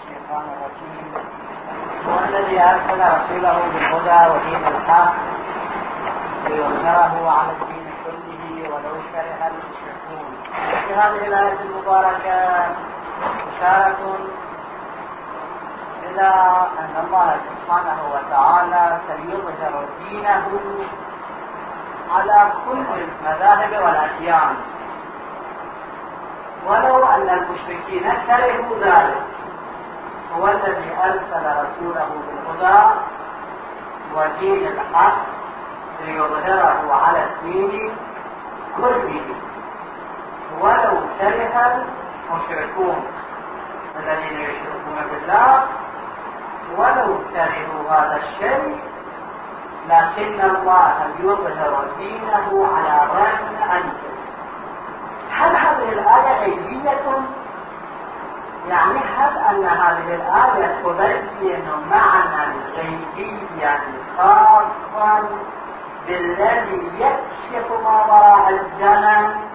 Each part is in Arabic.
الشيطان الرجيم. هو الذي أرسل رسوله بالهدى ودين الحق ليظهره على الدين كله ولو كره المشركون. في هذه الآية المباركة إشارة إلى أن الله سبحانه وتعالى سيظهر دينه على كل المذاهب والأديان. ولو أن المشركين كرهوا ذلك هو الذي أرسل رسوله بالهدى ودين الحق ليظهره على الدين كله ولو كره المشركون الذين يشركون بالله ولو كرهوا هذا الشيء لكن الله يظهر دينه على رغم أنفسه هل هذه الآية غيبية؟ يعني هل أن هذه الآية تبين معنى غيبيا خاصا بالذي يكشف ما وراء الزمن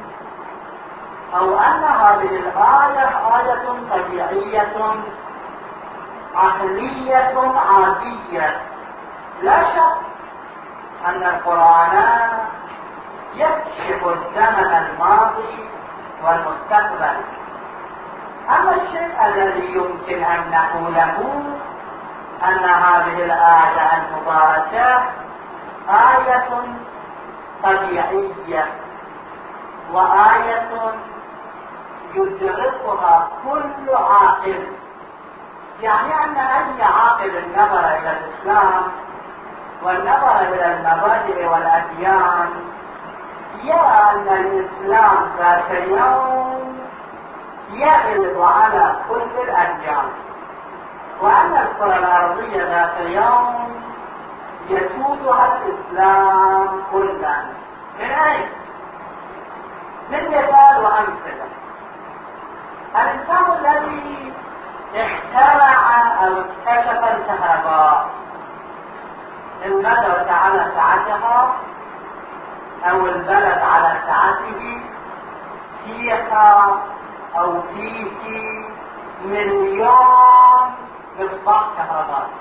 أو أن هذه الآية آية طبيعية عقلية عادية. لا شك أن القرآن يكشف الزمن الماضي والمستقبل. أما الشيء الذي يمكن أن نقوله أن هذه الآية المباركة آية طبيعية وآية يدركها كل عاقل. يعني أن أي عاقل نظر إلى الإسلام والنظر إلى المبادئ والأديان يرى أن الإسلام ذات يوم يغلب على كل الأديان وأن الكرة الأرضية ذات يوم يسودها الإسلام كلا من أين؟ من مثال وأمثلة الإنسان الذي اخترع أو اكتشف الكهرباء المدرسة على ساعتها أو البلد على ساعته فيها أو فيه مليون مصباح كهربائي.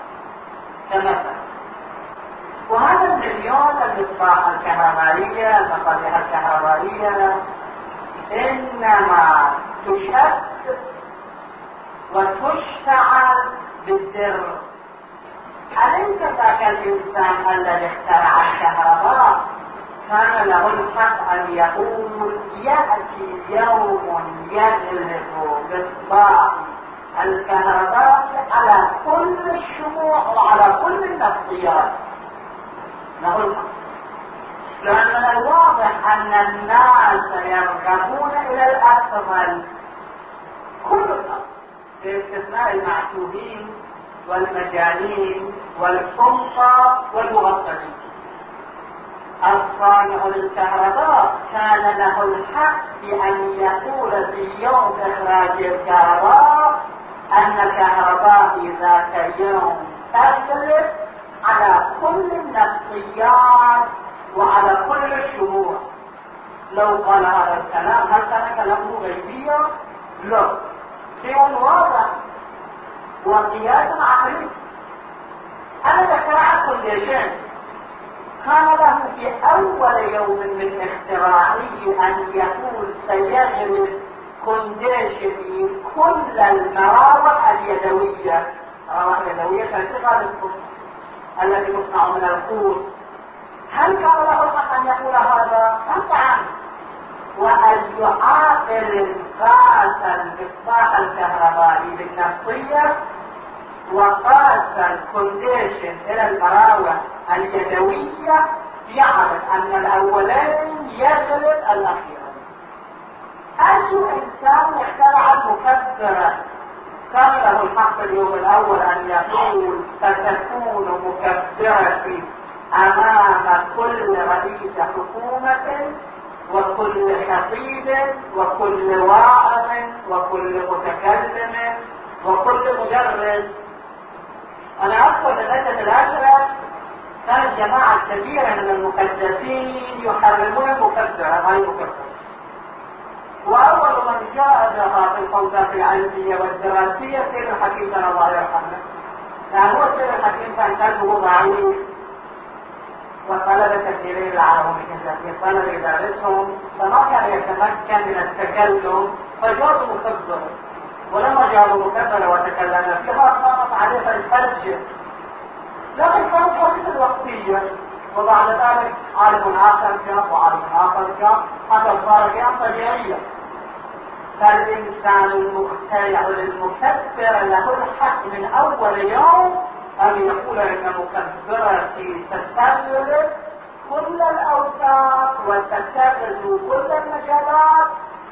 كمثل وهذا المليون المصباح الكهربائية المصابيح الكهربائية إنما تشد وتشتعل بالدر. أليس ذاك الإنسان الذي اخترع الكهرباء؟ كان له الحق أن يقول يأتي يوم يغلب مصباح الكهرباء على كل الشموع وعلى كل النفطيات. له الحق لأن من الواضح أن الناس يرغبون إلى الأكمل كل الناس. باستثناء المعتوهين والمجانين والحمقى والمغفلين الصانع للكهرباء كان له الحق بأن يقول في يوم إخراج الكهرباء أن الكهرباء ذات يوم تغلب على كل النفسيات وعلى كل الشموع. لو قال هذا الكلام هل كان كلامه غيبيا؟ لا. شيء واضح. وقياس عقلي. أنا ذكر كل شيء. كان له في أول يوم من اختراعه أن يقول سيغلب كونديشن كل المراوح اليدوية. مراوح يدوية كانت غالب التي تصنع من القوس. هل كان له الحق أن يقول هذا؟ طبعا وأن عاقل قاس المصباح الكهربائي بالنفسية وقاس الكونديشن إلى المراوح اليدوية يعرف أن الأولين يغلب الأخيرين. أي إنسان اخترع المكبرة؟ كان له الحق اليوم الأول أن يقول ستكون مكبرتي أمام كل رئيس حكومة وكل خطيب وكل واعظ وكل متكلم وكل مدرس. أنا أذكر في العشرة جماعة كبيرة من المقدسين يحرمون المكبرة ما المكبرة وأول من جاء هذه الفوزات العلمية والدراسية سيد الحكيم كان الله يرحمه يعني هو سيد الحكيم كان قلبه ضعيف. وطلبة كثيرين العرب في طلب إدارتهم فما كان يتمكن من التكلم فجاءوا مكبر ولما جاءوا مكبر وتكلم فيها سقط عليه الفرج. لكن كانت حديث وقتية وبعد ذلك عالم آخر جاء وعالم آخر جاء حتى صار شيئا طبيعيا فالإنسان المخترع المكبر له الحق من أول يوم أن يقول إن مكبرتي ستغلب كل الأوساط وستغزو كل المجالات.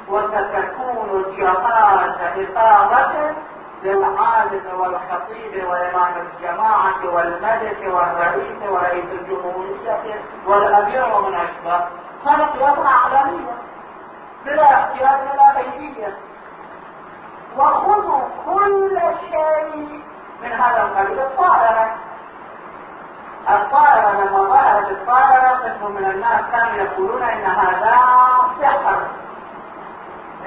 وستكون جهاز إقامة للعالم والخطيب وإمام الجماعة والملك والرئيس ورئيس الجمهورية والأمير ومن أشبه. هذا قيادة أعلامية بلا احتياج إلى بيتية وخذوا كل شيء من هذا القبيل. الطائرة. الطائرة لما ظهرت الطائرة قسم من الناس كانوا يقولون إن هذا سحر.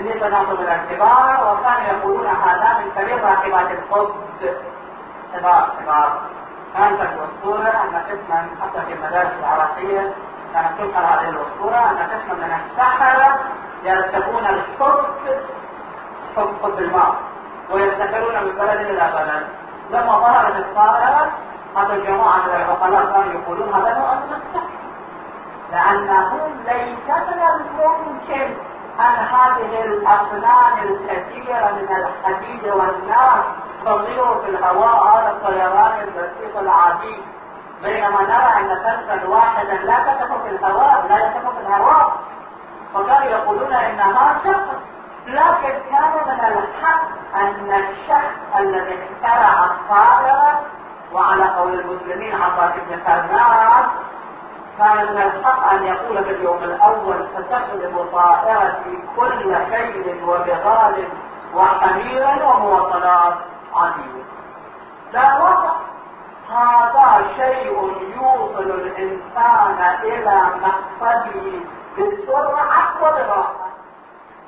ناخذ الاعتبار وكانوا يقولون هذا من كبير راكبات الحب كبار كبار كانت الأسطورة أن قسما حتى في المدارس العراقية كانت تنقل هذه الأسطورة أن قسما من السحرة يركبون الحب حب حب الماء وينتقلون من بلد إلى بلد. لما ظهرت الطائرة هذا الجماعة من العقلاء كانوا يقولون هذا نوع من السحر. لأنه ليس من الممكن. أن هذه الأصنام الكثيرة من الحديد والنار تطير في الهواء هذا الطيران البسيط العادي بينما نرى أن كلبا واحدا لا تقف في الهواء لا يقف في الهواء فكانوا يقولون إنها سحر لكن كان من الحق أن الشخص الذي اخترع الطائرة وعلى قول المسلمين عباس بن فرناس كان من الحق أن يقول في اليوم الأول ستخدم طائرتي كل خيل وبغال وحمير ومواصلات عديدة لا وقع هذا شيء يوصل الإنسان إلى مقصده بسرعة وبراحة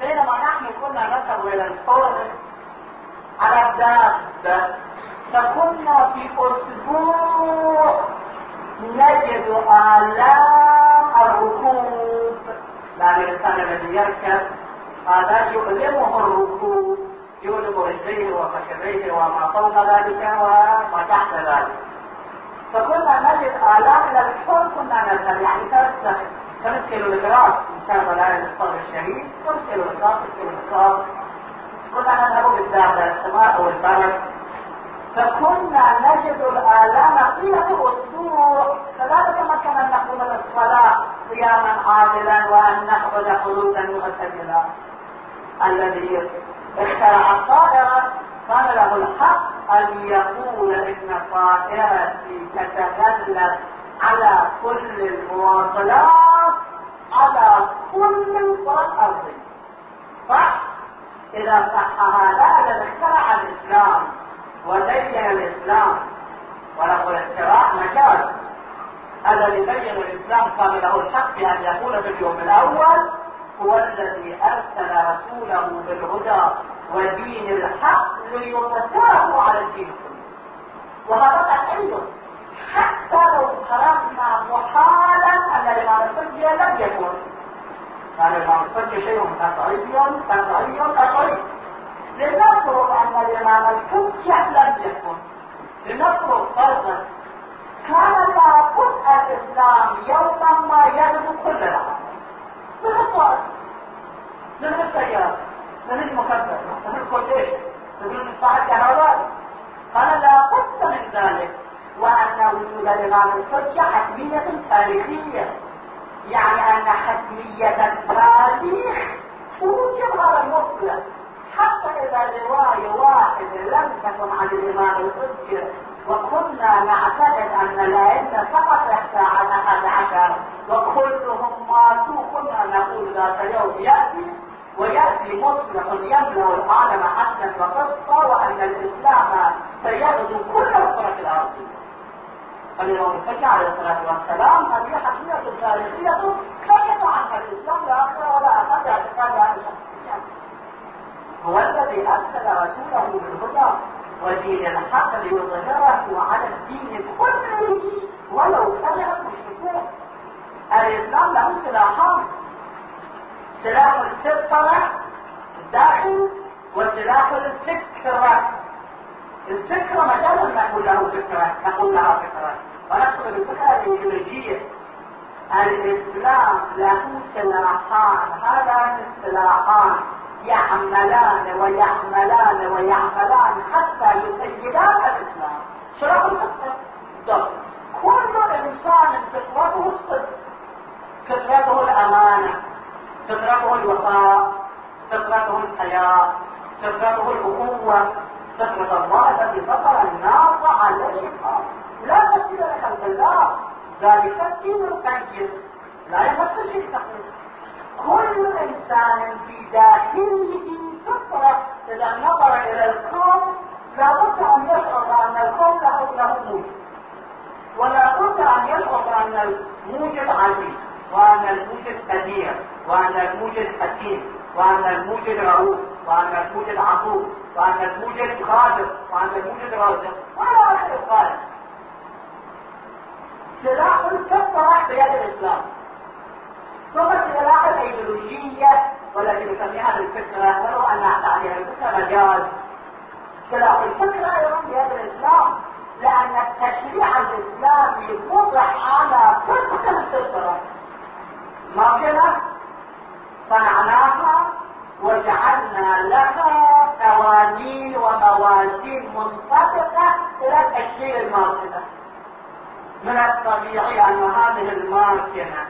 بينما نحن كنا نذهب إلى الفرن على الدابة فكنا في أسبوع نجد آلام الركوب. لأن الإنسان الذي يركب هذا يؤلمه الركوب. يؤلم رجليه وفخذيه وما فوق ذلك وما تحت ذلك. فكنا نجد آلام الحر كنا نذهب. يعني خمس كيلو مترات إن شاء الله لا الصبر الشهيد. مترات ست كيلو مترات كنا نذهب بالدابة السماء أو البرد فكنا نجد الآلام طيلة أسبوع فلا نتمكن أن نقوم بالصلاة قياما عادلا وأن نأخذ حدودا معتدلا الذي اخترع الطائرة كان له الحق أن يقول إن طائرتي تتغلب على كل المواصلات على كل الكرة الأرضية صح؟ إذا صح هذا إذا اخترع الإسلام وزين الإسلام وله اختراع مجال الذي بين الإسلام كان له الحق بأن يقول في اليوم الأول هو الذي أرسل رسوله بالهدى ودين الحق ليظهره على الدين. وهذا قطعي حتى لو خرجنا محالا أن الإمام الحجه لم يكن. كان الحجه شيء قطعي قطعي قطعي لنفرض أن الإمام الحجه لم يكن لنفرض فرضا كان لابد الإسلام يوما ما يغزو كل العالم. مثل الطائف مثل السيارة. مثل المكبر. مثل الكوتيش مثل المصباح الكهربائي. كان لابد من ذلك. وأن وجود الإمام الحجة حتمية تاريخية. يعني أن حتمية التاريخ توجب هذا المطلق. حتى إذا رواية واحدة لم تكن عن الإمام الحجة وكنا نعتقد أن العلم فقط يحتاج عن أحد عشر وكلهم ماتوا كنا نقول ذات يوم يأتي ويأتي مصلح يملأ العالم حسنا وقصة وأن الإسلام سيغزو كل الكرة الأرضية. الإمام الفجر عليه الصلاة والسلام هذه حقيقة تاريخية كشف عنها الإسلام لا أكثر ولا أقل اعتقاد عن هو الذي أرسل رسوله بالهدى ودين الحق ليظهره على الدين كله ولو كره المشركون. الإسلام له سلاحان. سلاح الفطرة الداخل وسلاح الفكرة الفكرة مجال نقول له فكرة نقول لها فكرة. ونقصد بالفكرة الإيديولوجية الإسلام له سلاحان. هذان السلاحان. يعملان ويعملان ويعملان حتى يسيدان الإسلام. سلاح الفكرة كل إنسان فطرته الصدق فطرته الأمانة فطرته الوفاء فطرته الحياة فطرته الأخوة فطرة الله التي فطر الناس عليها لا تبديل لخلق الله ذلك الدين القيم. لا شيء تقليد كل إنسان في داخله فطره إذا نظر إلى الكون لابد أن يشعر أن الكون له له موجب. ولا بد أن يشعر أن الموجب عزيز وأن الموجب قدير وأن الموجب حكيم وأن الموجب رؤوف وأن الموجب عطوف وأن الموجب قادر وأن الموجب رازق. ولا اخر القائل سلاح الكفرة بيد الإسلام. ثم السلاح الأيديولوجية والتي نسميها بالفكرة ولو أن عليها الفكرة مجاز. سلاح الفكرة أيضا بيد الإسلام لأن التشريع الإسلامي وضع على الفطرة ما كده صنعناها وجعلنا لها قوانين وموازين منطبقة إلى التشريع الماضي من الطبيعي أن هذه الماكنة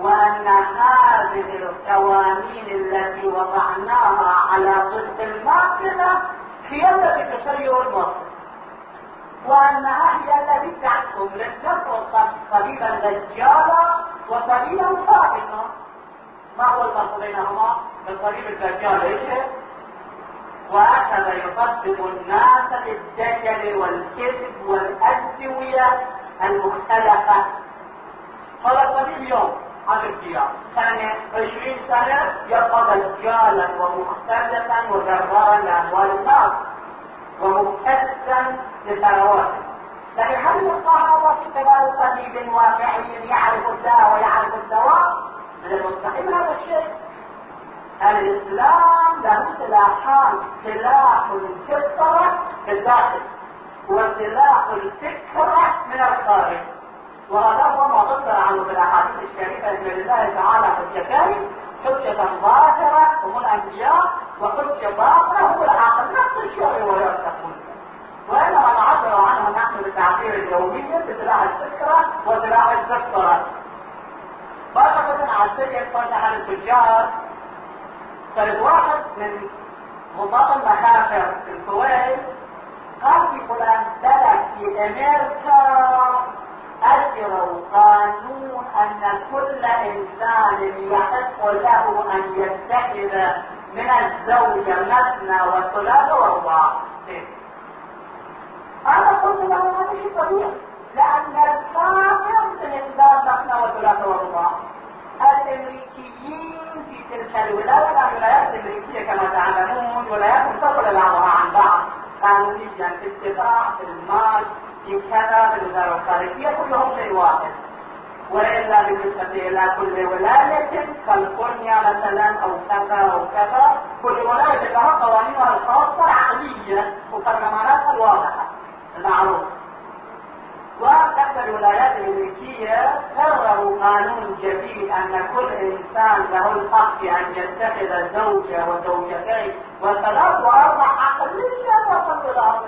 وأن هذه القوانين التي وضعناها على ضد الماكنة هي التي تسير المصر وأنها هي التي تحكم للنفس طبيبا دجالا وطبيبا صادقا ما هو الفرق بينهما؟ الطبيب الدجال إيش؟ وأخذ يطبب الناس بالدجل والكذب والأدوية المختلفة هذا الطبيب يوم عشر أيام سنة عشرين سنة يبقى دجالا ومختلفا وجرارا لأموال الناس ومبتزا لثرواته لكن هل يبقى هذا في خلال طبيب واقعي يعرف الداء ويعرف الدواء؟ من المستحيل هذا الشيء. الإسلام له سلاحان سلاح الفطرة في الداخل وسلاح الفكرة من الخارج. وهذا هو ما ذكر عنه في الأحاديث الشريفة أن لله تعالى حجتين حجة ظاهرة هم الأنبياء وحجة باطنة هم العقل. نفس الشيء روايات تقول وإنما نعبر عنه نحن بالتعبير اليومي بسلاح الفكرة وسلاح الفكرة. بعد على السرية فتح التجار طيب واحد من ضباط المخافر في الكويت قال في فلان بلد في أمريكا. اجروا قانون أن كل إنسان يحق له أن يتخذ من الزوجة مثنى وثلاث واربعة أنا قلت له هذا شيء طبيعي لأن الكافر بمقدار مثنى وثلاث واربعة الأمريكيين في تلك الولايات الولايات الأمريكية كما تعلمون ولايات منفصلة بعضها عن بعض قانونيا اتباع المال كذا بالوزارة الخارجية كلهم شيء واحد. وإلا بالنسبة إلى كل ولاية كاليفورنيا مثلا أو كذا أو كذا كل ولاية لها قوانينها الخاصة عقلية وبرلماناتها الواضحة المعروفة وتحت الولايات الأمريكية قرروا قانون جديد أن كل إنسان له الحق أن يتخذ زوجة وزوجتين وثلاث وأربع عقليا وصلوا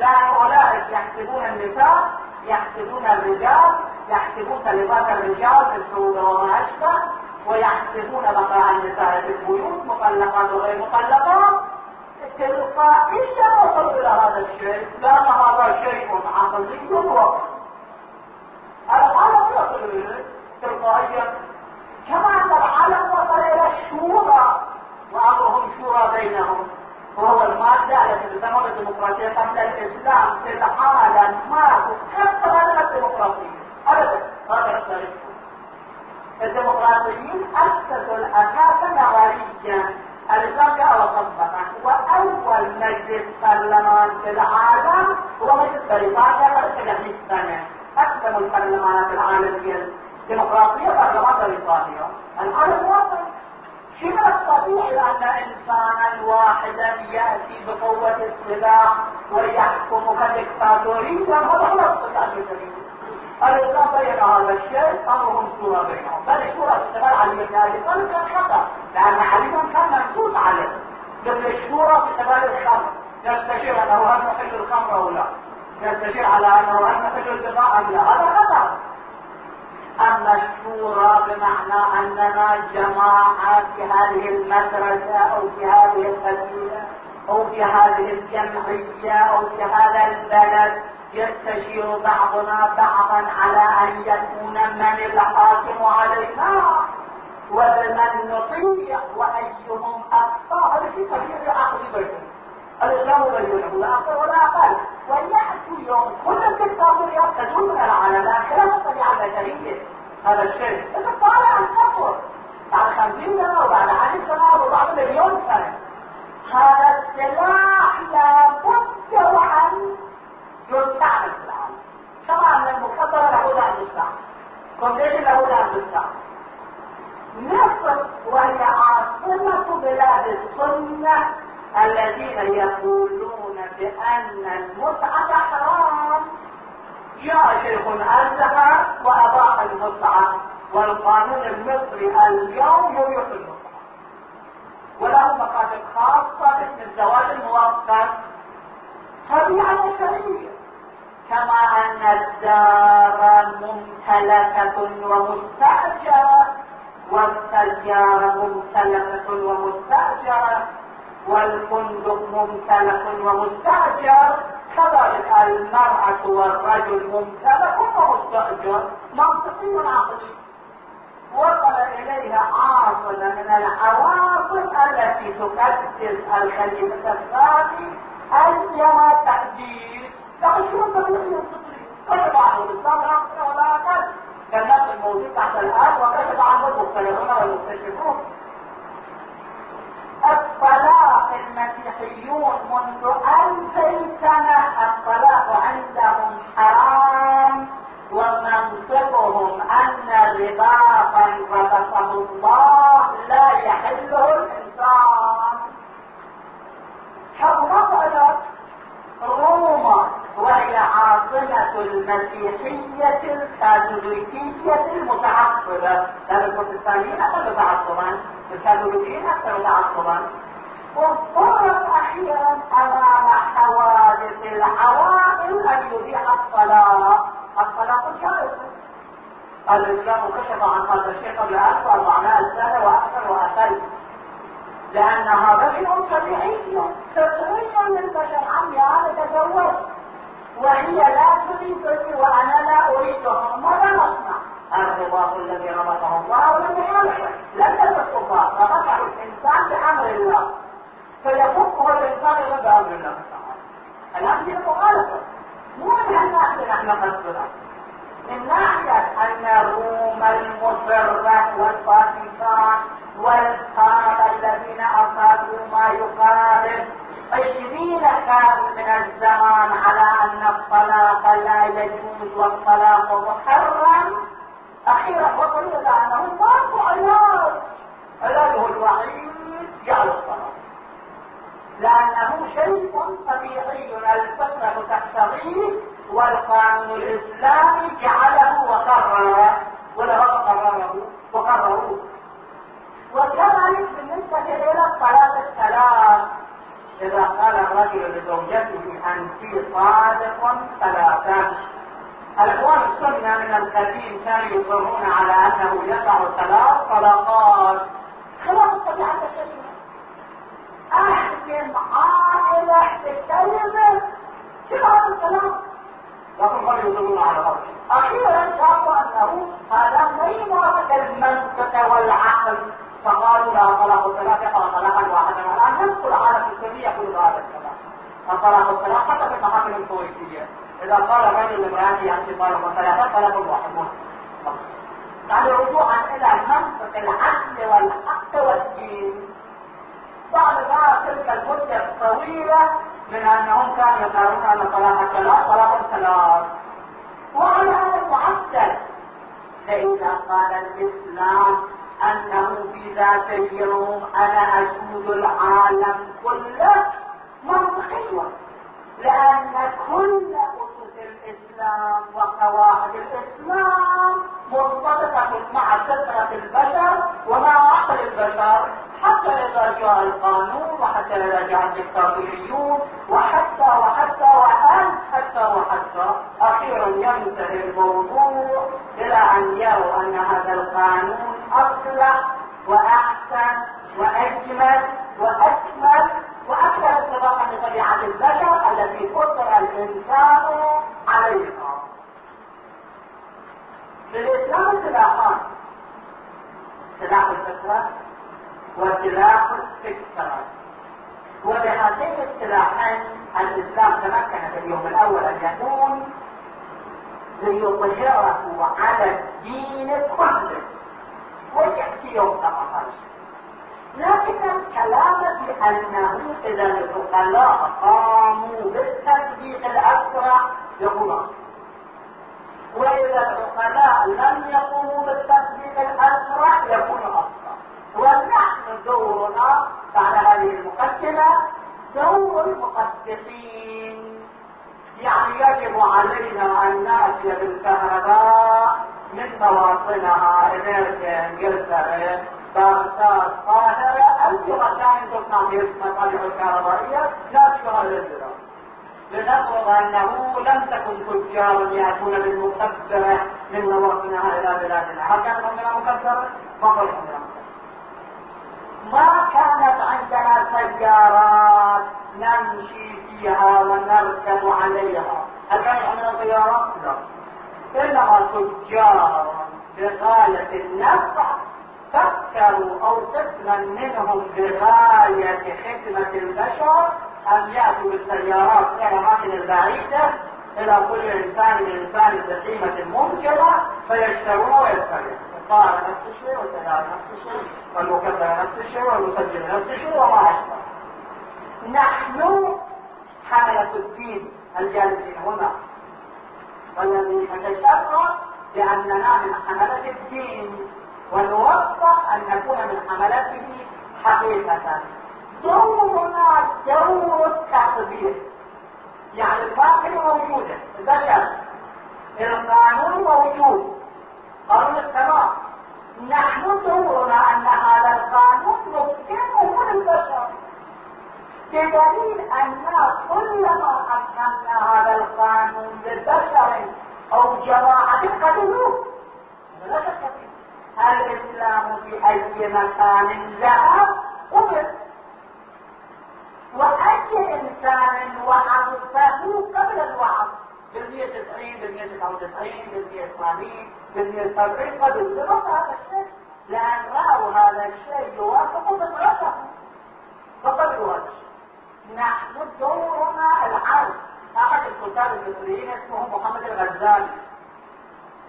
لأن اولئك يحسبون النساء يحسبون الرجال يحسبون كلمات الرجال في السوق وما اشبه ويحسبون بقاء النساء في البيوت مطلقات وغير مطلقات. تلقائيا وصلوا إلى هذا الشيء. لأن هذا شيء عقلي واضح العالم يصل اليه تلقائيا كما ان العالم وصل إلى الشورى. وامرهم شورى بينهم. وهو المادة التي تسمى بالديمقراطية قبل الإسلام في العالم ما تكثر الديمقراطية؟ أبدا. هذا التاريخ الديمقراطيين أسسوا الأساس نظريا الإسلام جاء وطبقه وأول مجلس برلمان في العالم هو مجلس بريطانيا بعد 100 سنة أقدم البرلمانات العالمية. الديمقراطية برلمان بريطانيا واحد شيء من الطبيعي أن إنسانا واحدا يأتي بقوة السلاح ويحكم كدكتاتوريا هذا هو الطبيعة البشرية الإسلام بين هذا الشيء أمرهم شورى بينهم. بل في زمان علي بن أبي طالب كان خطأ لأن علي كان منصوص عليه. مثل الشورى في قبال الخمر. يستشير أنه هل نحل الخمر أو لا؟ يستشير على أنه هل نحل الدماء أم لا؟ هذا خطأ. الشورى بمعنى أننا جماعة في هذه المدرسة أو في هذه القبيلة أو في هذه الجمعية أو في هذا البلد. يستشير بعضنا بعضا على أن يكون من الحاكم علينا وبمن نطيع وأيهم اخطا هذا شيء كبير الاسلام بينه لا أكثر ولا يوم كل تزول من العالم لا خلاف الطبيعه البشريه هذا الشيء. انت طالع عن كفر بعد خمسين سنة وبعد عشر سنة وبعد مليون سنة. هذا السلاح لابد وأن يستعمل في العالم طبعا المكبرة لابد ان يستعمل كونديشن لابد ان يستعمل مصر وهي عاصمة بلاد السنة. الذين يقولون بأن المتعة حرام. جاء شيخ أزهر وأباح المتعة والقانون المصري اليوم يبيح المتعة وله مقاصد خاصة مثل الزواج المؤقت طبيعة بشرية كما أن الدار ممتلكة ومستأجرة والسيارة ممتلكة ومستأجرة. والفندق ممتلك ومستأجر. كذلك المرأة والرجل ممتلك ومستأجر. منطقي عقلي وصل إليها عاصمة من العواصم التي تقدس الخليفة الثاني أيما تقديس لكن شو التقديس الفطري كشف عنه الإسلام؟ لا ولا أقل كالناس الموجود تحت الآن وكشف عنه المختلفون والمكتشفون؟ الطلاق المسيحيون منذ ألفي سنة الطلاق عندهم حرام ومنطقهم أن رباطا ربطه الله لا يحله الإنسان حرمت روما وهي عاصمة المسيحية الكاثوليكية المتعصبة البروتستانيين أقل تعصبا الكاثوليكيين أكثر تعصبا واضطرت أخيرا أمام حوادث العوائل أن يبيع الطلاق. الطلاق جائز. الإسلام كشف عن هذا الشيء قبل 1400 سنة وأكثر وأقل. لأن هذا شيء طبيعي. فطريا للبشر. عمي أنا تزوج وهي لا تريدني وأنا لا أريدها ماذا نصنع؟ الرباط الذي ربطه الله ولم يخالفه لم يتركه ربطه الإنسان بأمر الله. فيفكه الإنسان إلى بأمر الله تعالى الآن هي مخالفة مو من هالناحية نحن قصدنا من ناحية أن الروم المصرة والفاتيكان والقادة الذين أصابوا ما يقارب عشرين قرن من الزمان على أن الطلاق لا يجوز والطلاق محرم. أخيرا وصلوا إلى أنه ماكو علاج علاجه الوحيد جعل لأنه شيء طبيعي الفطرة تقتضيه والقانون الإسلامي جعله وقرره. ولا قرره وقرروه وكذلك بالنسبة إلى الطلاق الثلاث إذا قال الرجل لزوجته أنت صادق ثلاثا الأخوان السنة من القديم كانوا يصرون على أنه يقع ثلاث طلقات خلاف الطبيعة البشرية أحكم عائلة بكلمة كيف هذا الكلام؟ لكن قد يصرون على هذا أخيرا شافوا أنه هذا لا يوافق المنطق والعقل فقالوا لا طلاق الثلاث يقع طلاقا واحدا الان نذكر العالم السني يقول هذا الكلام الطلاق الثلاث حتى في المحاكم الكويتيه اذا قال الرجل لامراته انت طالق ثلاثة طلاق واحد يعني رجوعا إلى منطق العدل والحق والدين بعد ما تلك المدة الطويلة من أنهم كانوا يقررون ان طلاق الثلاث طلاق الثلاث وعلى هذا المعدل فإذا قال الإسلام أنه في ذات اليوم أنا أسود العالم كله منطقية لأن كل أسس الإسلام وقواعد الإسلام مرتبطة مع فطرة البشر ومع عقل البشر. حتى إذا جاء القانون وحتى إذا جاء الدكتاتوريون وحتى وحتى وأن حتى وحتى. أخيرا ينتهي الموضوع إلى أن يروا أن هذا القانون أصلح وأحسن وأجمل وأكمل. وأكثر اتفاقا بطبيعة البشر التي فطر الإنسان عليها. في الإسلام سلاحان سلاح الفطرة وسلاح الفكرة وبهاتين السلاحين الإسلام تمكن في اليوم الأول أن يكون ليظهره على الدين كله. ويأتي يوم 18 لكن الكلام بأنه إذا العقلاء قاموا بالتطبيق الأسرع يقول وإذا العقلاء لم يقوموا بالتطبيق الأسرع يكون أفضل ونحن دورنا بعد هذه المقدمة دور المقدسين. يعني يجب علينا أن نأتي بالكهرباء من مواطنها أمريكا إنجلترا بغداد القاهرة أي مكان تصنع فيه المصالح الكهربائية؟ نشرها للدراسة لنفرض أنه لم تكن تجار يأتون بالمكبرة من مواطنها إلى بلادنا هل كانت عندنا؟ ما قلت عندنا ما كانت عندنا سيارات نمشي فيها ونركب عليها. هل كانت عندنا سيارات؟ لا. إنما تجار بغاية النفع فكروا أو قسما منهم بغاية خدمة البشر أن يأتوا بالسيارات في الأماكن البعيدة إلى كل إنسان انسان بقيمة ممكنة فيشترون ويستريحون الطائرة نفس الشيء والسيارة نفس الشيء. والمكبرة نفس الشيء والمسجل نفس الشيء وما أشبه نحن حملة الدين الجالسين هنا. والذي نتشرف بأننا من حملة الدين ونوفق أن نكون من حملته حقيقة. دورنا دور التطبيق يعني الباقي موجودة البشر. القانون موجود قانون السماء. نحن دورنا أن هذا القانون نسكنه للبشر بدليل أن كلما أسكننا هذا القانون للبشر أو جماعة قتلوه لا شك فيه. الإسلام في أي مكان ذهب قبل؟ وأي إنسان وعظته قبل الوعظ؟ بالمية تسعين بالمية تسعة وتسعين بالمية ثمانين بالمية سبعين قبل درس هذا الشيء لأن رأوا هذا الشيء يوافق فطرته فقبلوا هذا الشيء. نحن دورنا العرض أحد الكتاب المصريين اسمه محمد الغزالي.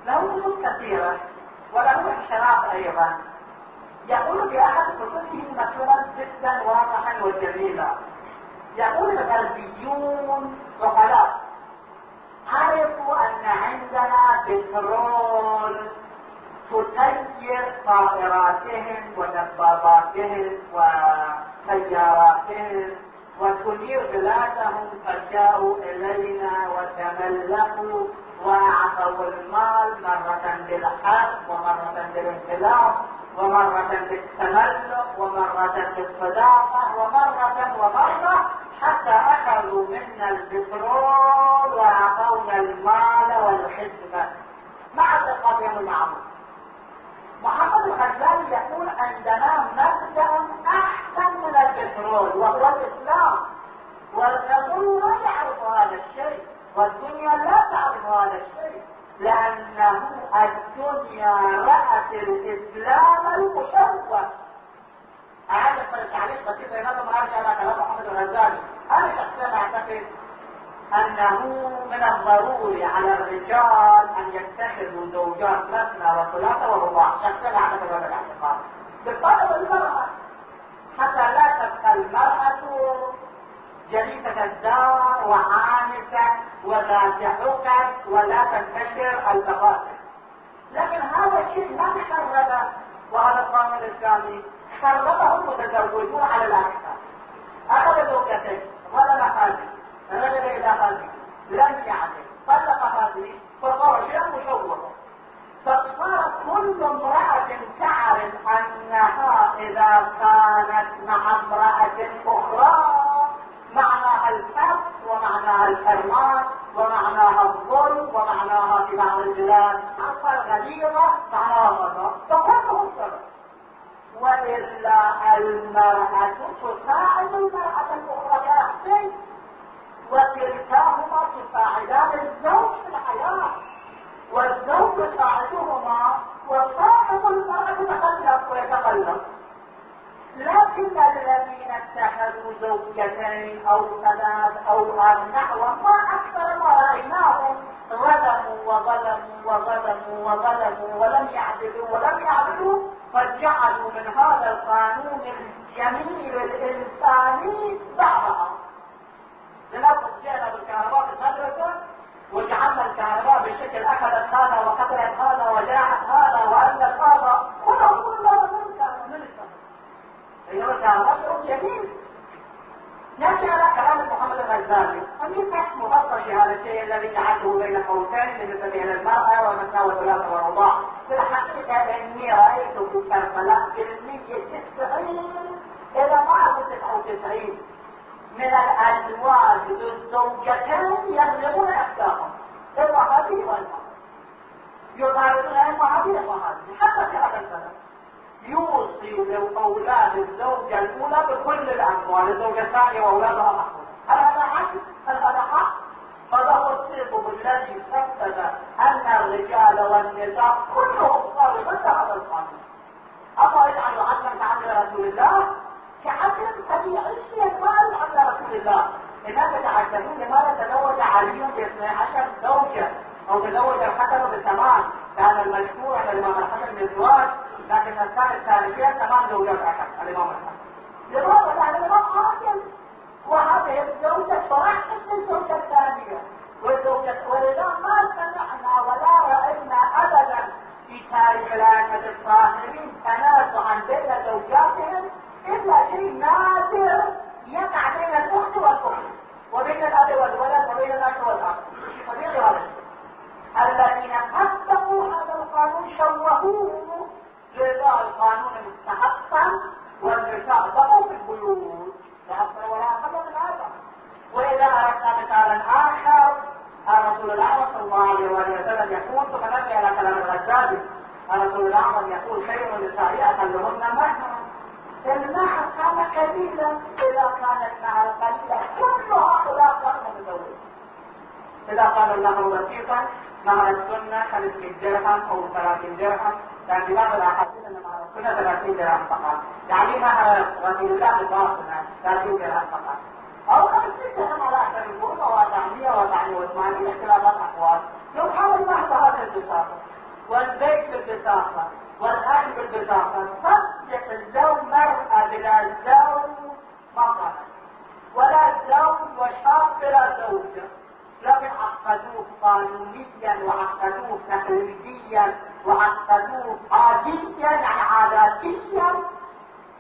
له كتب كثيرة وله انحراف أيضا. يقول أحد كتبه مشهورا جدا واضحا وجميلا. يقول الغربيون عقلاء عرفوا أن عندنا بترول تسير طائراتهم ودباباتهم وسياراتهم وتنير بلادهم فجاءوا إلينا وتملكوا وأعطوا المال مرة بالحرب ومرة بالانقلاب. ومرة بالتملك ومرة بالصداقة ومرة ومرة حتى أخذوا منا البترول وأعطونا المال والخدمة مع ثقتهم المعروف محمد الغزالي يقول عندنا مبدأ أحسن من البترول وهو الإسلام. والرسول لا يعرف هذا الشيء والدنيا لا تعرف هذا الشيء. لأنه الدنيا رأت الإسلام المشوه. أعلق التعليق بسيط بينما ما أرجع إلى كلام محمد الغزالي. أنا شخصيا أعتقد أنه من الضروري على الرجال أن يتخذوا زوجات مثنى وثلاثة ورباع؟ شخصيا اعتقد هذا الاعتقاد بالطلب المرأة حتى لا تبقى المرأة جليسة الدار وعانسة وذات عقد ولا تنتشر البقاء. لكن هذا الشيء ما تخربه. وهذا القانون الإسلامي خربه المتزوجون على الاكثر أخذ زوجتين ظلم هذه رجل إلى هذه لم يعدل طلق هذه فصار شيئا مشوها فصار كل امرأة تعرف أنها إذا كانت مع امرأة أخرى معناها الحق ومعناها الحرمان ومعناها الظلم ومعناها في بعض البلاد حتى الغليظة معناها هذا فكله سبب. وإلا المرأة تساعد المرأة الأخرى يا وكلتاهما تساعدان الزوج في الحياة. والزوج يساعدهما وصاحب المرأة يتخلف ويتقلب لكن الذين اتخذوا زوجتين أو ثلاث أو أربع وما أكثر ما رايناهم ظلموا وظلموا وظلموا وظلموا ولم يعدلوا ولم يعدلوا فجعلوا من هذا القانون الجميل الإنساني بعضها لنفس جئنا بالكهرباء في المدرسة وجعلنا الكهرباء بشكل اخذت هذا وقتلت هذا وجاعت هذا والت هذا كله كله من ايها الكهرباء شيء جميل نأتي على كلام محمد الغزالي أن يفتح مفصل في هذا الشيء الذي بين قوسين بالنسبة إلى المرأة والنساء والثلاثة والرضاع في الحقيقة إني رأيت في كربلاء كمية تسعين ما أقول تسعة وتسعين من الأزواج الزوجتين يغلبون أفكارهم. المهاجر والمرأة يطاردون المهاجر والمهاجر حتى في هذا البلد يوصي لأولاد الزوجة الأولى بكل الأموال. الزوجة الثانية وأولادها محفوظة هل هذا عدل؟ هل هذا حق؟ هذا هو السبب الذي سبب أن الرجال والنساء كلهم صاروا هذا القانون. أما يجعل عدلا كعدل رسول الله؟ كعدل طبيعي ما عدل رسول الله. لماذا تعجبون لماذا تزوج علي باثني عشر زوجة؟ أو تزوج الحسن بثمان كان المشهور عند الإمام الحسن بالزواج لكن الثاني الثالثين ثمان زوجات أكثر الإمام الحسن. لماذا؟ لأن الإمام عاقل وهذه الزوجة صراحة الزوجة الثانية. والزوجة ولذا ما سمعنا ولا رأينا أبدا في تاريخ الأئمة الطاهرين تنازعا بين زوجاتهم إلا شيء نادر يقع بين الأخت والأخت وبين الأب والولد وبين الأخ والأخ طبيعي هذا الذين طبقوا هذا القانون شوهوه لإلغاء القانون مستحقا والنساء بقوا في البيوت لا أكثر ولا أقل من هذا وإذا أردنا مثالا آخر الرسول الأعظم صلى الله عليه وسلم يقول ثم نبني على كلام الغزالي الرسول الأعظم يقول خير النساء أقلهن مهرا المهر كان قليلا إذا كانت مهر قليلة كل هؤلاء كانوا متزوجين إذا كان المهر بسيطا مهر السنة 500 درهم أو 30 درهم لكن بعض الأحاديث أن مهر السنة 30 درهم فقط يعني مهر رسول الله بباطنة 30 درهم فقط أو 50 درهم على أحسن الفروض أو 400 أو 480 اختلافات أقوال لو كان المهر بهذا البساطة. والبيت بالبساطة والأهل بالبساطة. تصدق الزوج مرأة بلا زوج قالت. ولا زوج وشاب بلا زوجة. لكن عقدوه قانونيا وعقدوه تقليديا وعقدوه عاديا يعني عاداتيا.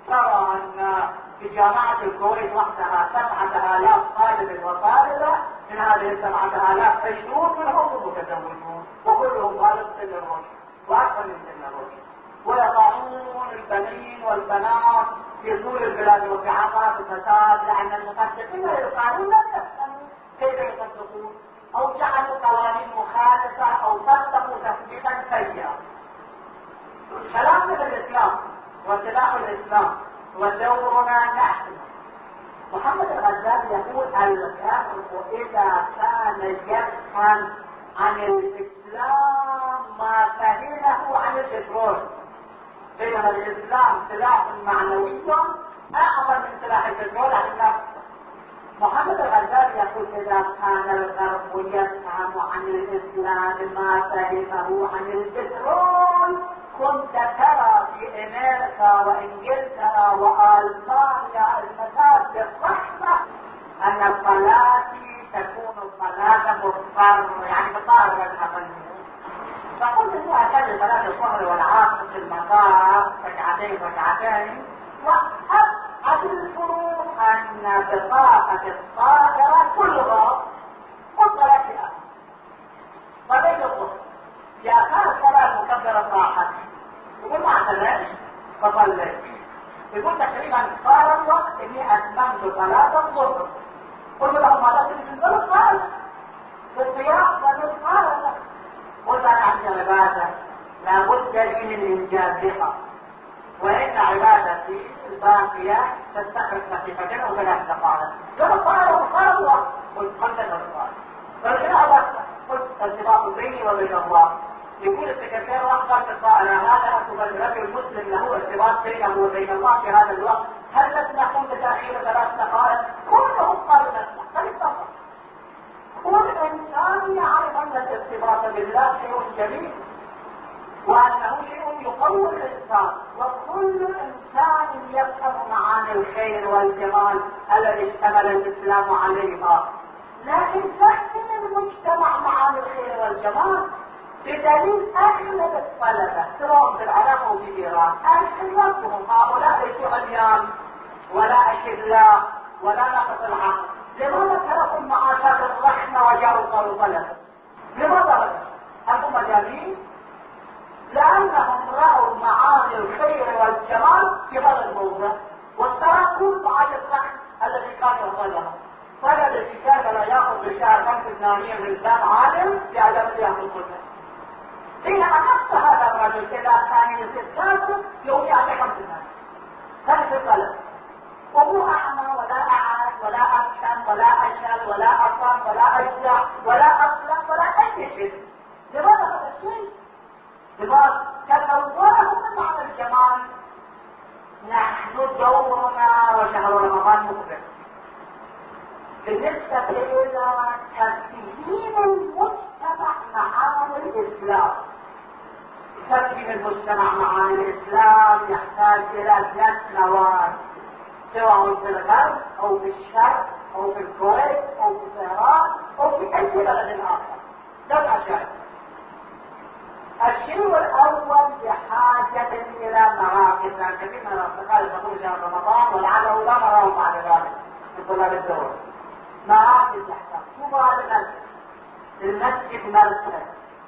ترى أن في جامعة الكويت وحدها سبعة آلاف طالب وطالبة من هذه السبعة آلاف عشرون منهم متزوجون وكلهم طالب سن الرشد وأكثر من سن الرشد ويضعون البنين والبنات في طول البلاد وفي عقارات الفساد لأن المصدقين للقانون لم يفهموا كيف يصدقون أو جعلوا قوانين مخالفة أو طبقوا تثبيتا سيئا. خلافة الإسلام وسلاح الإسلام ودورنا نحن. محمد الغزالي يقول الكافر إذا كان يفهم عن الإسلام ما فهمه عن البترول. بينما الإسلام سلاح معنوي أعظم من سلاح البترول. عن محمد الغزالي يقول إذا كان الغرب يفهم عن الإسلام ما فهمه عن البترول كنت ترى في أمريكا وإنجلترا وألمانيا المساجد. الرحمة أن الصلاة تكون صلاة مضطر يعني مضطر للأقلية فقلت هي هكذا صلاة الظهر والعصر في المطار ركعتين ركعتين. وأبعد الفروق أن بطاقة الطائرة كلها مطلقة فليس الظهر يا كانت صلاة مكبرة راحت يقول ما اعتداش فصليت يقول تقريبا صار الوقت إني اتممت صلاة الظهر. قلت له ماذا تريد قال قال بالقيام قال قال قلت أنا عندي عبادة لابد لي من انجازها وإن عبادتي الباقية تستغرق دقيقتين أو ثلاث دقائق قال قال وقال قلت قلت له قال قال قلت ارتباط بيني وبين الله. يقول السكرتير واحد أنا هذا اكتب الرجل مسلم له ارتباط بينه وبين الله في هذا الوقت. هل نسمح بتأخير ثلاث دقائق كلهم قالوا نسمح فليتفضل كل إنسان يعرف أن الارتباط بالله شيء جميل وأنه شيء يقوي الإنسان. وكل إنسان يفهم معاني الخير والجمال الذي اشتمل الإسلام عليها. لكن فهم المجتمع معاني الخير والجمال بدليل اغلب الطلبة. سواء في العراق أو في ايران اغلبهم هؤلاء ليسوا عميان ولا أشلاء ولا نقص العقل لماذا تركوا المعاشات الرحمة وجاءوا صاروا طلبة لماذا هم مجانين؟ لأنهم رأوا معاني الخير والجمال في هذا الموضوع وتركوا معاني الرحمة الذي كان يرضى طلب الذي كان لا ياخذ بالشهر خمس دنانير من ذات عالم بعدم ياخذ كلها بينما نفس هذا الرجل اذا كان يستاذ يوم يعطي خمس دنانير هذا الطلب. وهو أعمى ولا أعرف ولا أفهم ولا أشهد ولا أفهم ولا اجزع ولا أصلح ولا أي شيء. لماذا هذا الشيء؟ لماذا؟ تصوره من معنى الجمال. نحن دورنا وشهر رمضان مقبل. بالنسبة إلى تفهيم المجتمع معاني الإسلام. تفهيم المجتمع معاني الإسلام يحتاج إلى ثلاث نواه سواء في الغرب أو في الشرق أو في الكويت أو في طهران أو في أي بلد آخر. سبع أشياء الشيء الأول بحاجة إلى مراكز. لأن كثير من الأصدقاء يدخلون شهر رمضان ولعله لا نراهم بعد ذلك. من طلاب الدور مراكز يحتاج شو هذا المسجد المسجد مركز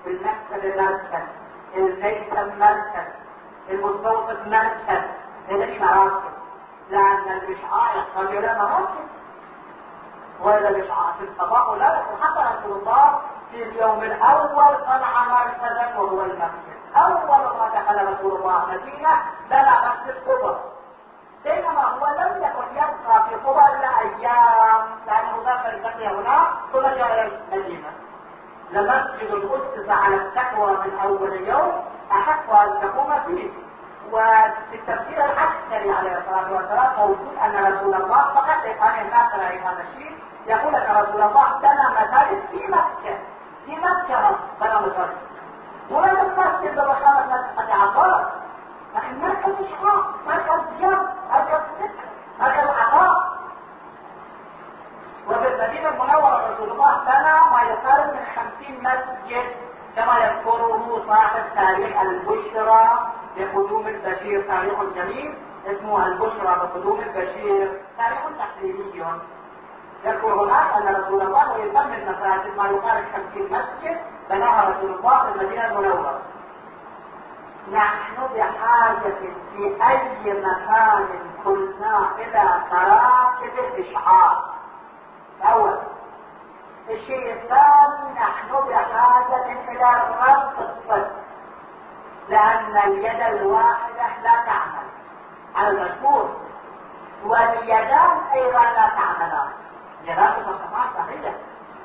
المكتب مركز الميتم مركز المستوصف مركز هذه مراكز لأن الإشعاع يحتاج إلى مراكز وإذا الإشعاع في الصباح لا حتى رسول الله في اليوم الأول صنع مركزا وهو المسجد. أول ما دخل رسول الله مدينة بنى مسجد قبر بينما هو لم يكن يبقى في قبر إلا أيام لأنه دخل بقي هناك ثم جاء إلى المدينة. لمسجد أسس على التقوى من أول يوم أحق أن تقوم فيه. وفي التفسير العسكري عليه الصلاة والسلام موجود أن رسول الله فقط إقامة الناس على هذا الشيء. يقول أن رسول الله بنى مساجد في مكة. في مكة بنى مساجد ولم المسجد بمخالف مسجد عبارة لكن مركز إشعاع مركز جنب مركز فكر مركز عطاء وفي المدينة المنورة رسول الله بنى ما يقارب من خمسين مسجد كما يذكره صاحب تاريخ البشرى بقدوم البشير تاريخ جميل اسمه البشرى بقدوم البشير تاريخ تحليلي يذكر هناك أن رسول الله يسمي المساجد ما يقارب 50 مسجد بناها رسول الله في المدينة المنورة. نحن بحاجة في أي مكان كنا إلى مراكز الإشعار. أول الشيء الثاني نحن بحاجة إلى ربط الصدق لأن اليد الواحدة لا تعمل على المشهور واليدان أيضا لا تعملان. يدان تصرفات صحيحة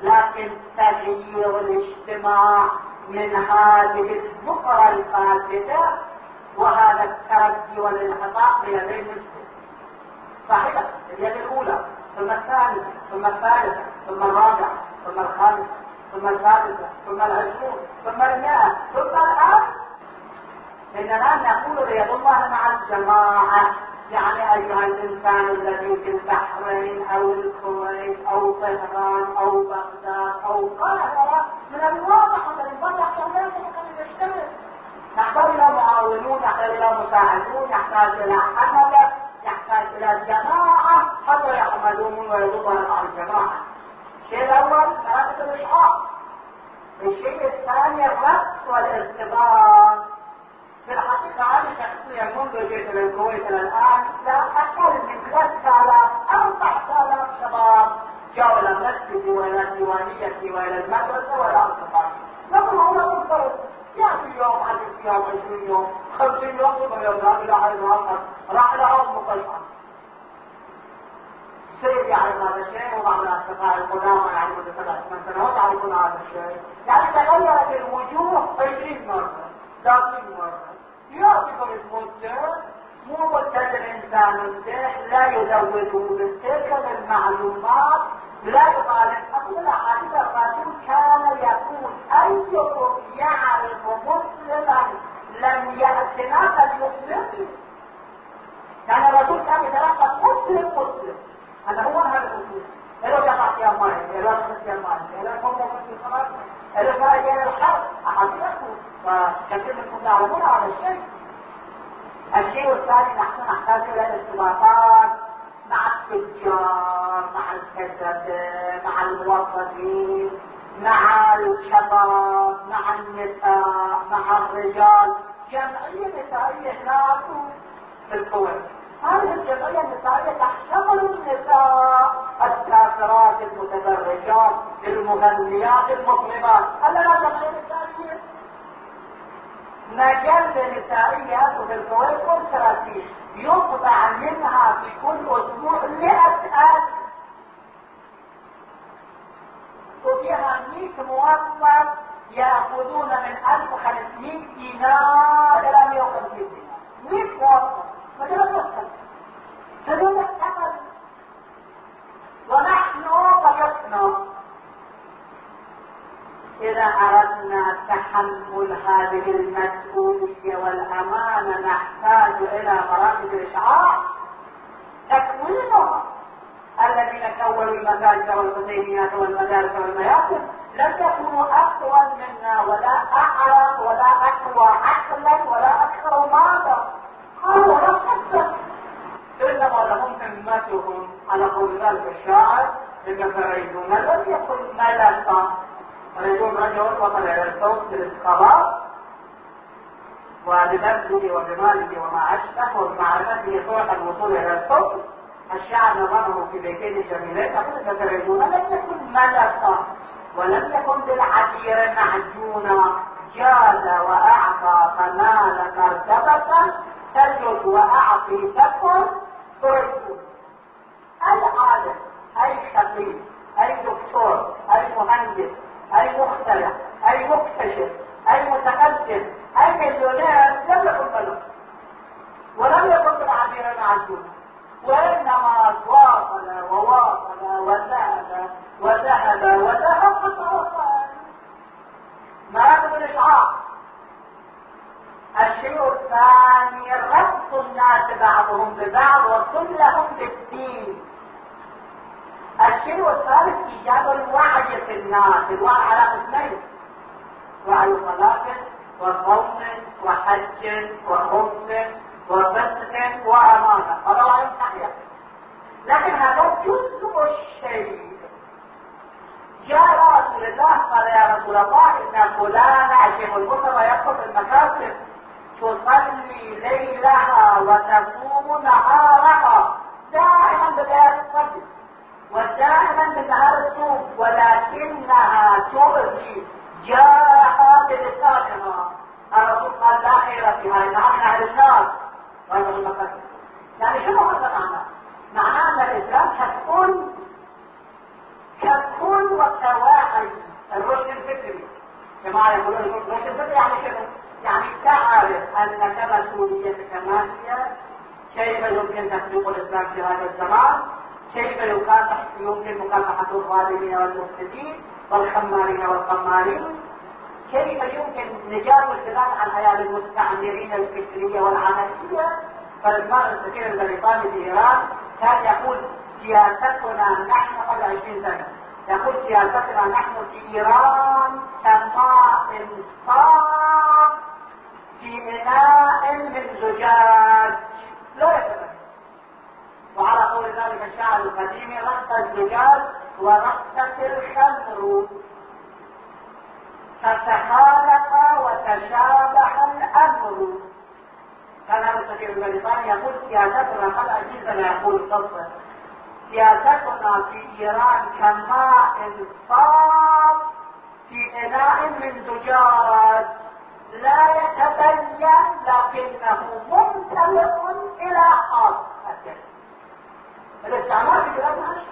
لكن تغيير الاجتماع من هذه البقرة الفاسدة وهذا الترجي والانحطاط بيدين المسلم صحيح اليد الأولى ثم الثالثة ثم الثالثة ثم الرابعة ثم الخامسة ثم السادسة ثم العشرون ثم المئة ثم الآن إننا نقول رياض الله مع الجماعة. يعني أيها الإنسان الذي في البحرين أو الكويت أو طهران أو بغداد أو القاهرة من الواضح أن الوضع كذلك قد يشتغل نحتاج إلى معاونون يحتاج إلى مساعدون يحتاج إلى حملة يحتاج إلى جماعة حتى يحملون ويضطر مع الجماعة. الشيء الأول مراكز الإشعاع الشيء الثاني الربط والارتباط. في الحقيقة أنا شخصيا منذ جئت إلى الكويت إلى الآن لا أقل من 3000 4000 شباب جاءوا إلى المسجد وإلى الديوانية وإلى المدرسة وإلى أصدقائي نقول هنا منفرد يأتي يوم عن يوم 20 يوم 50 يوم ثم يوم لا إله إلا الله راح إلى أرض مقيمة سير يعرف هذا الشيء وبعض الاصدقاء القدامى منذ سبع ثمان سنوات يعرفون هذا الشيء يعني تغيرت الوجوه 20 مرة 30 مرة. يعطيكم المدة مو مدة الانسان الذهن لا يزوده بالتلك المعلومات لا يطالب أقول احاديث الرسول كان يقول أيكم يعرف مسلما لم يأتنا فليخبرني كان الرسول كان يتلقى مسلم مسلم. هذا هو هذا المسلم. لو يقع في الماء لو يقع في الماء لو يقع في الخبر لو يقع الحرب فكثير منكم تعلمون هذا الشيء. الشيء الثاني نحن نحتاج إلى الارتباطات مع التجار مع الكسبة مع الموظفين مع الشباب مع النساء مع الرجال. جمعية نسائية هناك في الكويت. هذه الجمعية النسائية تحتمل النساء الكافرات المتبرجات المغنيات المطربات هل لا جمعية نسائية مجلة نسائية في الكويت والكراسي يطبع منها في كل أسبوع مئة ألف وفيها 100 موظف ياخذون من 1500 دينار إلى 150 دينار 100 موظف مجلة نسخة فدون الثمن ونحن قيسنا إذا أردنا تحمل هذه المسؤولية والأمانة نحتاج إلى مراكز الإشعاع تكوينها الذين كونوا المساجد والحسينيات والمدارس والمياسر لم يكونوا أقوى منا ولا أعرف ولا أقوى عقلا ولا أكثر ماذا. قالوا همتهم على قول ذلك الشاعر إن فريدون لم يكن ملكا. فيكون رجل وصل إلى الصوت بالاستقرار وببذله وبماله وما اشبه وبمعرفته طرق الوصول إلى الصوت. الشعب نظره في بيتين جميلين تقول فتريدون لم يكن ملكا ولم يكن بالعبير معجونا جاد وأعطى فنال مرتبة تجد وأعطي تكن أي عالم أي خبير أي دكتور أي مهندس أي مخترع أي مكتشف أي متقدم أي مليونير لم يكن ملك ولم يكن بالعبير المعدود وإنما واصل وواصل وذهب وذهب وذهب حتى وصل مراتب الاشعاع الشيء الثاني ربط الناس بعضهم ببعض وكلهم بالدين. الشيء الثالث إيجاد الوعي في الناس الوعي على قسمين وعي صلاة وصوم وحج وخبز وصدق وأمانة. هذا وعي صحيح. لكن هذا جزء الشيء. جاء رسول الله قال يا رسول الله إن فلان عشم المسلم ويدخل في المكاسب. تصلي ليلها وتصوم نهارها. دائما بدايه الصلاه ودائما بالنهار الصوم ولكنها تؤذي. جاء بلسانها الرسول قال لا خير فيها إنها من أهل النار. وهذا المقدس يعني شنو هذا معناه؟ معناه ان الإسلام ككل ككل وكواعي الرشد الفكري جماعة يقولون الرشد الفكري يعني شنو؟ يعني تعرف انك مسؤوليتك ما هي كيف يمكن تخلق الإسلام في هذا الزمان؟ كيف يكافح يمكن مكافحة الظالمين والمفسدين والخمارين والقمارين؟ كيف يمكن نجاة البلاد عن أيام المستعمرين الفكرية والعملية؟ فالإمام السفير البريطاني في إيران كان يقول سياستنا نحن قبل 20 سنة. يقول سياستنا نحن في إيران كماء صار في إناء من زجاج لا يتبين وعلى قول ذلك الشاعر القديم رقص الزجاج ورقصت الخمر. فتخالف وتشابه الأمر. كان هذا السفير البريطاني يقول سياستنا 20 سنة يقول القصة سياستنا في إيران كماء صار في إناء من زجاج. لا يتبين لكنه ممتلئ إلى حافته الاستعمار في بلادنا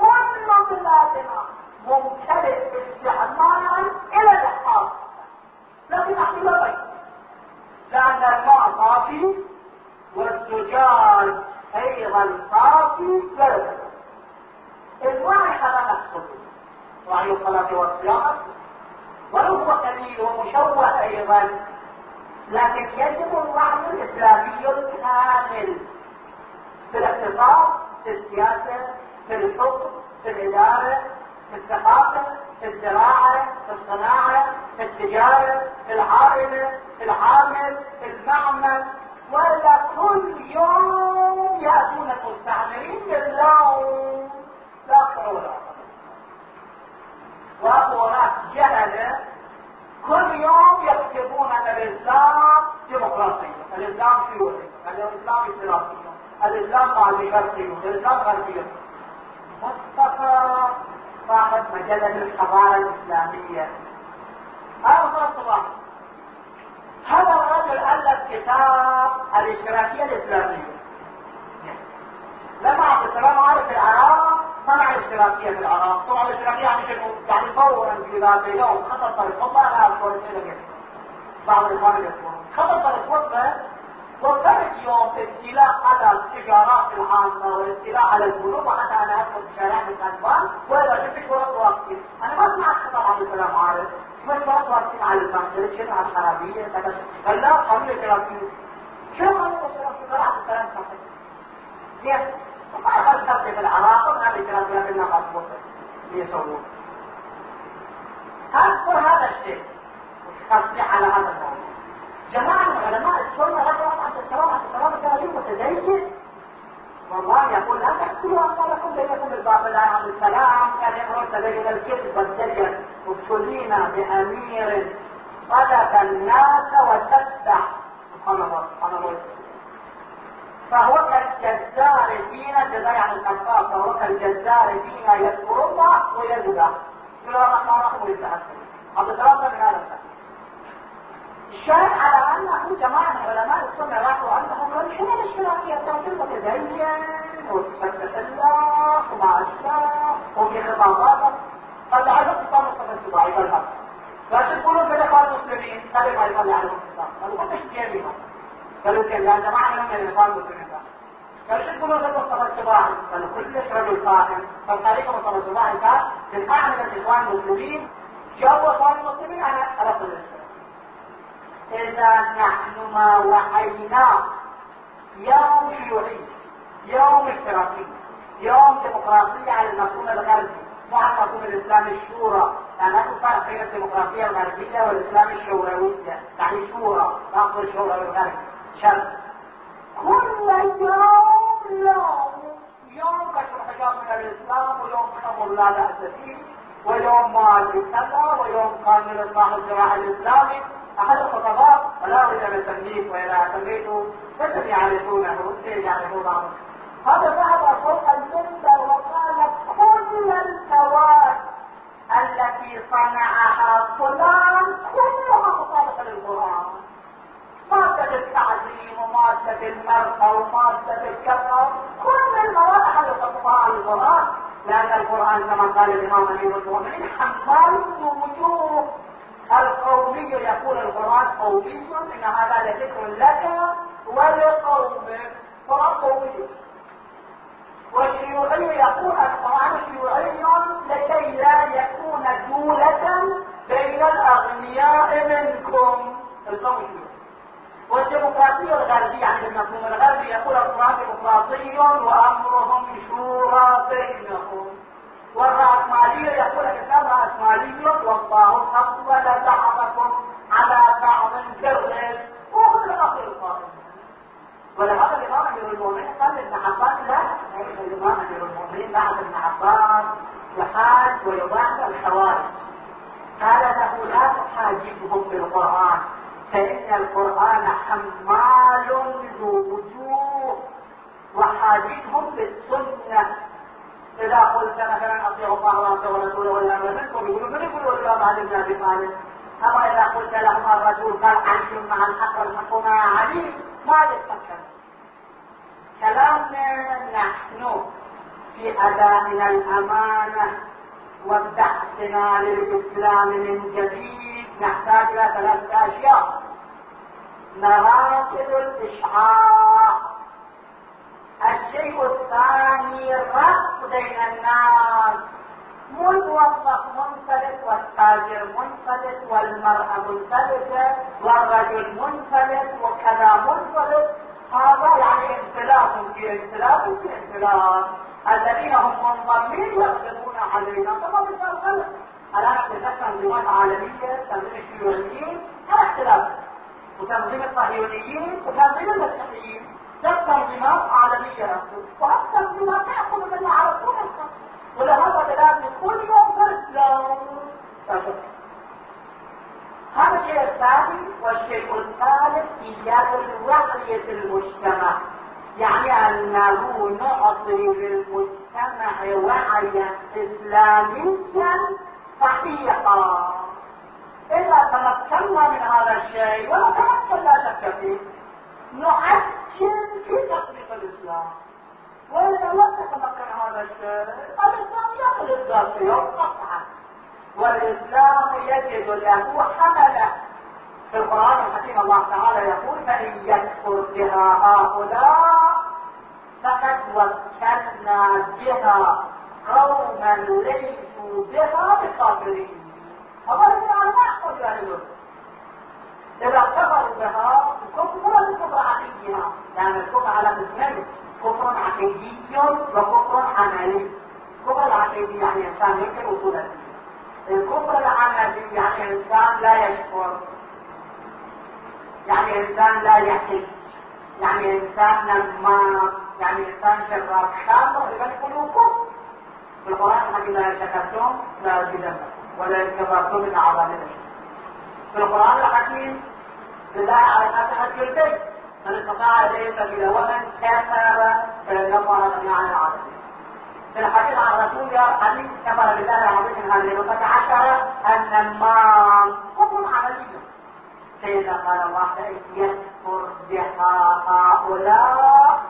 كل بلادنا ممتلئ استعمارا إلى الحافة لكن نحن لا بين لأن الماء صافي والزجاج أيضا صافي لا الوعي هذا نفسه وعي الصلاة والصيام. ولو هو قليل ومشوه أيضا. لكن يجب الوعي الإسلامي الكامل في الاقتصاد في السياسة في الحكم في الإدارة في الثقافة في الزراعة في الصناعة في التجارة في العائلة في العامل في المعمل. ولا كل يوم يأتون المستعمرين باللوم لا أكثر ناس جهلة كل يوم يكتبون أن الإسلام ديمقراطية الإسلام شيوعي الإسلام اشتراكي الإسلام مع الغربيون الإسلام غربي مصطفى صاحب مجلة الحضارة الإسلامية. هذا صباح هذا الرجل ألف كتاب الاشتراكية الإسلامية. لما عبد السلام عارف العراق صنع الاشتراكية في العراق. صنع الاشتراكية يعني شنو؟ يعني فورا ذات يوم خطط طريق خطة أنا أذكر كده بعض الإخوان يذكرون خطط طريق خطة وكانت يوم استيلاء على التجارات العامة والاستيلاء على البنوك. وحتى أنا ادخل بشارع الانبان ولا شفت ورد واقفين أنا ما سمعت خطاب عبد السلام عارف مش ورد واقفين على البنك شنو على الحرابية كذا قال لا قبل الشرابية شو قالوا الشرابية قال عبد السلام صحيح اخذ في العراق وما الشرابية في النقاط ليسوون اذكر هذا الشيء وش على هذا الموضوع جماعة من علماء السنة رجعوا عبد السلام عبد السلام كان رجل متدين والله يقول لا تقتلوا أموالكم بينكم بالباطل يا عبد السلام كان يقرأ تبين الكذب والدجل ابتلينا بأمير صدق الناس وتتبع سبحان الله سبحان الله فهو كالجزار فينا جزار عن القصاب فهو كالجزار فينا يذكر الله ويذبح. بسم الله الرحمن الرحيم ويتحسن عبد السلام من هذا الشيء الشاهد على أنه جماعة من علماء السنة راحوا انهم قالوا شنو الاشتراكية بتاعت المتدين وتصدق الله ومع الله وفي خطابات. قد عرفت الطعام التفسير عيب الحق لكن تقولون في الاخوان المسلمين قالوا ما يصلي عليهم الكتاب قالوا ما تشتكي كيف يا جماعة قالوا شو تقولون في المصطفى الصباحي قالوا كلش رجل فاهم فالطريقة مصطفى الصباحي كان من أعمل الإخوان المسلمين جو إخوان المسلمين أنا ارفض الاسلام إذا نحن ما وحينا يوم شيوعي يوم اشتراكي يوم ديمقراطية على المفهوم الغربي. مو على المفهوم الإسلامي الشورى. يعني هذا الفرق بين الديمقراطية الغربية والإسلام الشوروية يعني شورى ناقص الشورى والغرب شرق كل يوم يوم يوم كشف من الإسلام ويوم لا بأس فيه ويوم مال كذا ويوم قانون الإصلاح الزراعي الإسلامي أحد الخطباء ولا أريد أن أسميه وإذا سميته فلم يعرفونه سيعرفون بعضهم هذا ذهب فوق المنبر وقال كل المواد التي صنعها فلان. كلها مطابقة للقرآن. مادة التعليم ومادة المرقى ومادة الكفر. كل المواد أحد يطبقها على القرآن لأن القرآن كما قال الإمام أمير المؤمنين حمال وجوه القومي. يقول القرآن قومي إن هذا لذكر لك ولقومك. قرآن قومي. والشيوعي يقول القرآن شيوعي لكي لا يكون دولة بين الأغنياء منكم. القوم الشيوعي والديمقراطية الغربية عند المفهوم الغربي يقول القرآن ديمقراطي وأمرهم شورى بينهم والرأسمالية يقول الإسلام رأسمالي والله فضل بعضكم على بعض في الرزق وهو الأصل القائم ولهذا الإمام أمير المؤمنين قال ابن عباس لا الإمام أمير المؤمنين بعد ابن عباس يحاج ويضاعف الخوارج قال له لا تحاجبهم بالقرآن فإن القرآن حمال ذو وجوه وحاجتهم بالسنة إذا قلت مثلا أطيعوا الله ورسوله ولا منكم يقولوا من يقول والإمام علي بن أبي طالب أما إذا قلت الرسول قال عنكم مع الحق والحق مع علي ما يتفكر كلامنا نحن في أدائنا الأمانة وبحثنا للإسلام من جديد نحتاج إلى ثلاثة أشياء. مراتب الإشعاع الشيء الثاني الربط بين الناس. مو الموظف منفلت والتاجر منفلت والمرأة منفلتة والرجل منفلت وكذا منفلت هذا يعني انفلات في انفلات في انفلات الذين هم منضمين يغلبون علينا. طبعا مثال غلط الآن اكتشفت تنظيمات عالمية تنظيم الشيوعيين اختلاف. وتنظيم الصهيونيين وتنظيم المسيحيين ثلاث تنظيمات عالمية وهذه التنظيمات تحكم من ولهذا لازم كل يوم فلسلام هذا الشيء الثاني والشيء الثالث ايجاد الوعي في المجتمع. يعني أنه نعطي للمجتمع وعيا اسلاميا صحيحا. إذا تمكنا من هذا الشيء ونتمكن لا شك فيه نعجل في تطبيق الإسلام. وإذا لم نتمكن هذا الشيء الاسلام يقل الذات يوم قطعا والإسلام يجد له حملة. في القرآن الحكيم الله تعالى يقول فإن يكفر بها هؤلاء فقد وكلنا بها. قوما ليسوا بها بكافرين هذا ما يحصل يعني إذا كفروا بها كفر ولا كفر عقيدها يعني الكفر على قسمين كفر عقيدي وكفر عملي الكفر العقيدي يعني إنسان ينكر وصول الكفر العملي يعني إنسان لا يشكر. يعني إنسان لا يحس يعني إنسان نمام يعني إنسان شراب. إذا يقولوا كفر في القرآن الحكيم لا شكرتم لا أزيدنكم ولا إن كفرتم من عذاب في القرآن الحكيم بالله على الناس حج البيت من استطاع سبيلا ومن كفر فإن الله عن العالمين في الحديث عن رسول حديث كفر بالله العظيم من هذه النقطة عشرة النمام كفر عملي فإذا قال الله فإن يكفر بها هؤلاء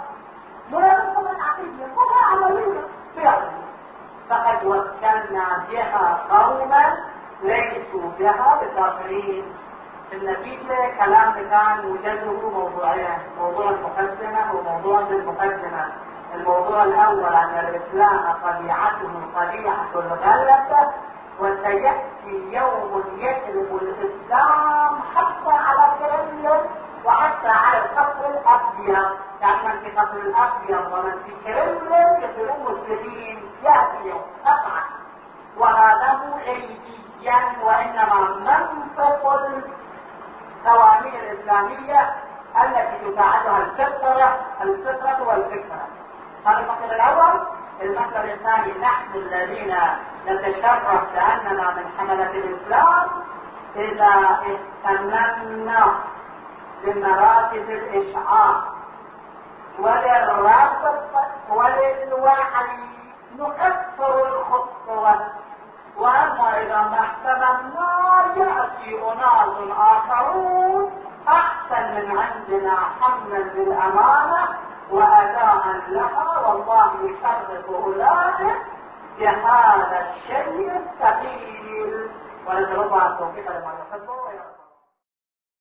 منافق من عقيدة كفر عملية فعلا فقد وكلنا بها قوما ليسوا بها في النتيجة كلام كان وجده موضوعين موضوع المقدمة وموضوع المقدمة. الموضوع الأول أن الإسلام طبيعته طبيعة الغلبة وسيأتي يوم يجلب الإسلام حتى على كرمل وحتى على القصر الأبيض. يعني من في قصر الأبيض ومن في كرمل يصيرون مسلمين يأتي يوم قطعا وهذا مو أيديا وإنما منطق القوانين الإسلامية التي تساعدها الفطرة الفطرة والفكرة. هذا المثل الأول. المثل الثاني نحن الذين نتشرف بأننا من حملة الإسلام إذا اهتممنا بمراتب الإشعاع وللربط وللوعي. نكثر الخطوة. واما اذا ما احتملنا ياتي اناس اخرون أحسن من عندنا حملا للامانه واداء لها والله يشرف اولئك بهذا الشيء الثقيل ونسال الله التوفيق لما يحبه